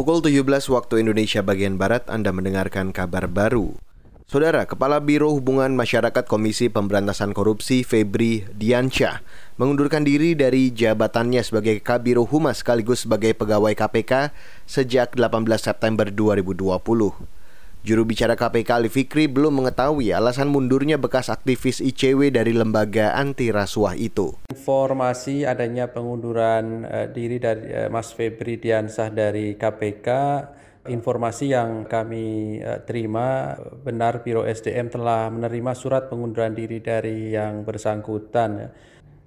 Pukul 17 waktu Indonesia bagian Barat Anda mendengarkan kabar baru. Saudara, Kepala Biro Hubungan Masyarakat Komisi Pemberantasan Korupsi Febri Diansyah mengundurkan diri dari jabatannya sebagai Kabiro Humas sekaligus sebagai pegawai KPK sejak 18 September 2020. Juru bicara KPK Ali Fikri belum mengetahui alasan mundurnya bekas aktivis ICW dari lembaga anti rasuah itu. Informasi adanya pengunduran uh, diri dari uh, Mas Febri Diansah dari KPK Informasi yang kami uh, terima benar Biro SDM telah menerima surat pengunduran diri dari yang bersangkutan.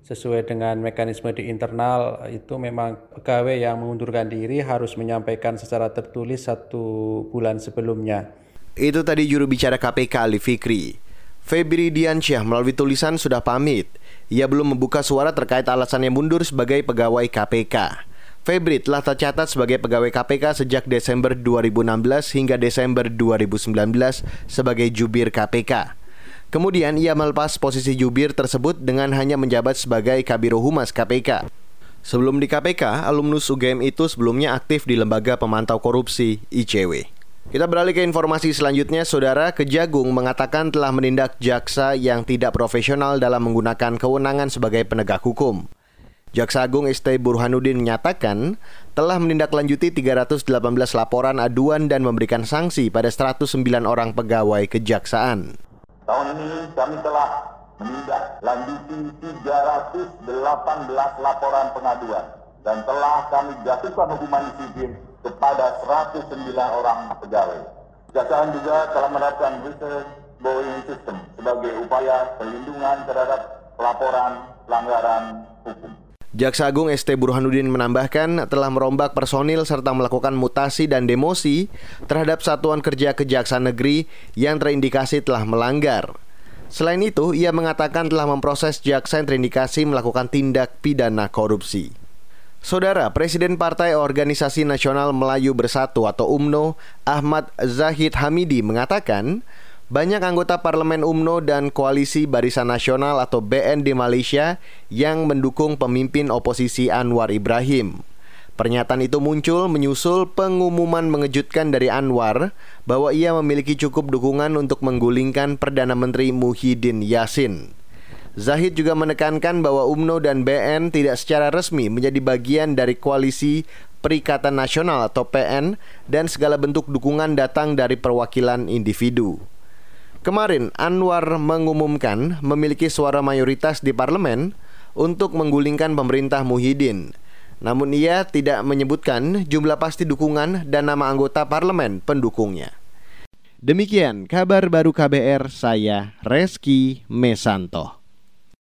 Sesuai dengan mekanisme di internal itu memang pegawai yang mengundurkan diri harus menyampaikan secara tertulis satu bulan sebelumnya. Itu tadi juru bicara KPK Ali Fikri. Febri Diansyah melalui tulisan sudah pamit. Ia belum membuka suara terkait alasannya mundur sebagai pegawai KPK. Febri telah tercatat sebagai pegawai KPK sejak Desember 2016 hingga Desember 2019 sebagai jubir KPK. Kemudian ia melepas posisi jubir tersebut dengan hanya menjabat sebagai Kabiro Humas KPK. Sebelum di KPK, alumnus UGM itu sebelumnya aktif di Lembaga Pemantau Korupsi ICW. Kita beralih ke informasi selanjutnya, Saudara Kejagung mengatakan telah menindak jaksa yang tidak profesional dalam menggunakan kewenangan sebagai penegak hukum. Jaksa Agung ST Burhanuddin menyatakan telah menindaklanjuti 318 laporan aduan dan memberikan sanksi pada 109 orang pegawai kejaksaan. Tahun ini kami telah menindaklanjuti 318 laporan pengaduan dan telah kami jatuhkan hukuman disiplin kepada 109 orang pegawai. Kejaksaan juga telah menerapkan whistleblowing system sebagai upaya perlindungan terhadap pelaporan pelanggaran hukum. Jaksa Agung ST Burhanuddin menambahkan telah merombak personil serta melakukan mutasi dan demosi terhadap satuan kerja Kejaksaan Negeri yang terindikasi telah melanggar. Selain itu, ia mengatakan telah memproses jaksa yang terindikasi melakukan tindak pidana korupsi. Saudara Presiden Partai Organisasi Nasional Melayu Bersatu atau UMNO, Ahmad Zahid Hamidi mengatakan, banyak anggota parlemen UMNO dan Koalisi Barisan Nasional atau BN di Malaysia yang mendukung pemimpin oposisi Anwar Ibrahim. Pernyataan itu muncul menyusul pengumuman mengejutkan dari Anwar bahwa ia memiliki cukup dukungan untuk menggulingkan Perdana Menteri Muhyiddin Yassin. Zahid juga menekankan bahwa UMNO dan BN tidak secara resmi menjadi bagian dari koalisi Perikatan Nasional atau PN dan segala bentuk dukungan datang dari perwakilan individu. Kemarin Anwar mengumumkan memiliki suara mayoritas di parlemen untuk menggulingkan pemerintah Muhyiddin. Namun ia tidak menyebutkan jumlah pasti dukungan dan nama anggota parlemen pendukungnya. Demikian kabar baru KBR saya Reski Mesanto.